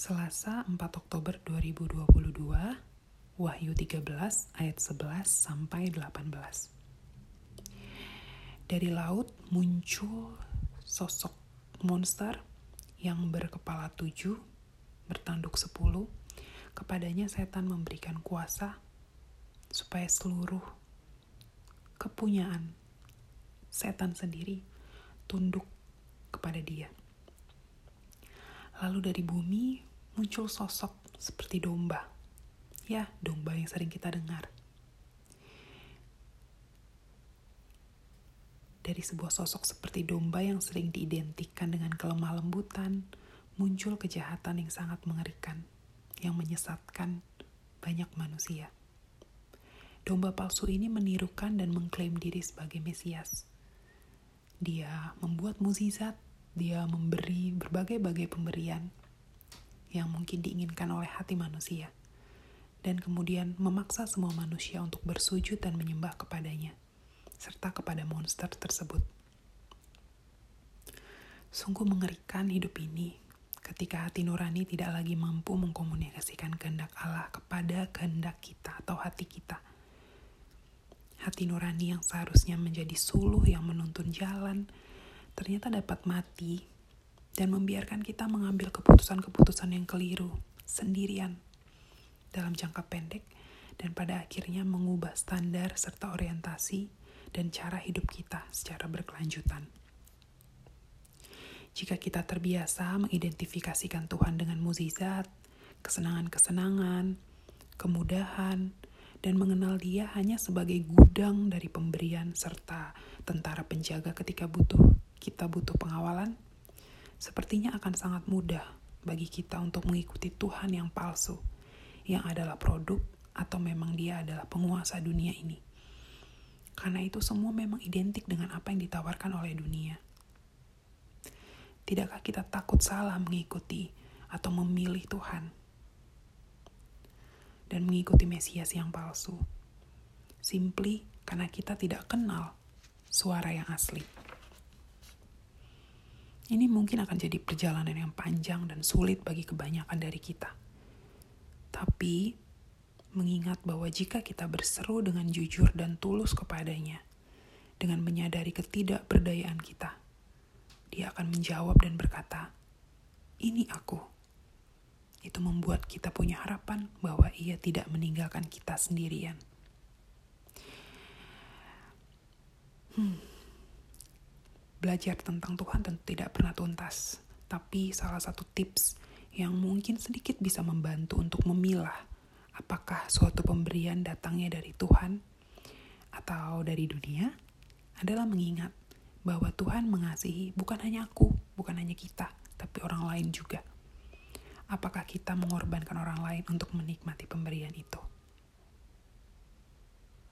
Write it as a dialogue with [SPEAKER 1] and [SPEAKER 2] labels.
[SPEAKER 1] Selasa 4 Oktober 2022, Wahyu 13 ayat 11 sampai 18. Dari laut muncul sosok monster yang berkepala tujuh, bertanduk sepuluh. Kepadanya setan memberikan kuasa supaya seluruh kepunyaan setan sendiri tunduk kepada dia. Lalu dari bumi muncul sosok seperti domba. Ya, domba yang sering kita dengar. Dari sebuah sosok seperti domba yang sering diidentikan dengan kelemah lembutan, muncul kejahatan yang sangat mengerikan, yang menyesatkan banyak manusia. Domba palsu ini menirukan dan mengklaim diri sebagai Mesias. Dia membuat mukjizat, dia memberi berbagai-bagai pemberian yang mungkin diinginkan oleh hati manusia, dan kemudian memaksa semua manusia untuk bersujud dan menyembah kepadanya serta kepada monster tersebut. Sungguh mengerikan hidup ini ketika hati nurani tidak lagi mampu mengkomunikasikan kehendak Allah kepada kehendak kita atau hati kita. Hati nurani yang seharusnya menjadi suluh yang menuntun jalan, ternyata dapat mati dan membiarkan kita mengambil keputusan-keputusan yang keliru sendirian dalam jangka pendek dan pada akhirnya mengubah standar serta orientasi dan cara hidup kita secara berkelanjutan. Jika kita terbiasa mengidentifikasikan Tuhan dengan mukjizat, kesenangan-kesenangan, kemudahan, dan mengenal Dia hanya sebagai gudang dari pemberian serta tentara penjaga ketika butuh kita butuh pengawalan, sepertinya akan sangat mudah bagi kita untuk mengikuti Tuhan yang palsu, yang adalah produk atau memang Dia adalah penguasa dunia ini karena itu semua memang identik dengan apa yang ditawarkan oleh dunia. Tidakkah kita takut salah mengikuti atau memilih Tuhan dan mengikuti Mesias yang palsu? Simply karena kita tidak kenal suara yang asli. Ini mungkin akan jadi perjalanan yang panjang dan sulit bagi kebanyakan dari kita. Tapi mengingat bahwa jika kita berseru dengan jujur dan tulus kepadanya, dengan menyadari ketidakberdayaan kita, dia akan menjawab dan berkata, "Ini aku." Itu membuat kita punya harapan bahwa ia tidak meninggalkan kita sendirian. Hmm. Belajar tentang Tuhan tentu tidak pernah tuntas, tapi salah satu tips yang mungkin sedikit bisa membantu untuk memilah apakah suatu pemberian datangnya dari Tuhan atau dari dunia adalah mengingat bahwa Tuhan mengasihi bukan hanya aku, bukan hanya kita, tapi orang lain juga. Apakah kita mengorbankan orang lain untuk menikmati pemberian itu?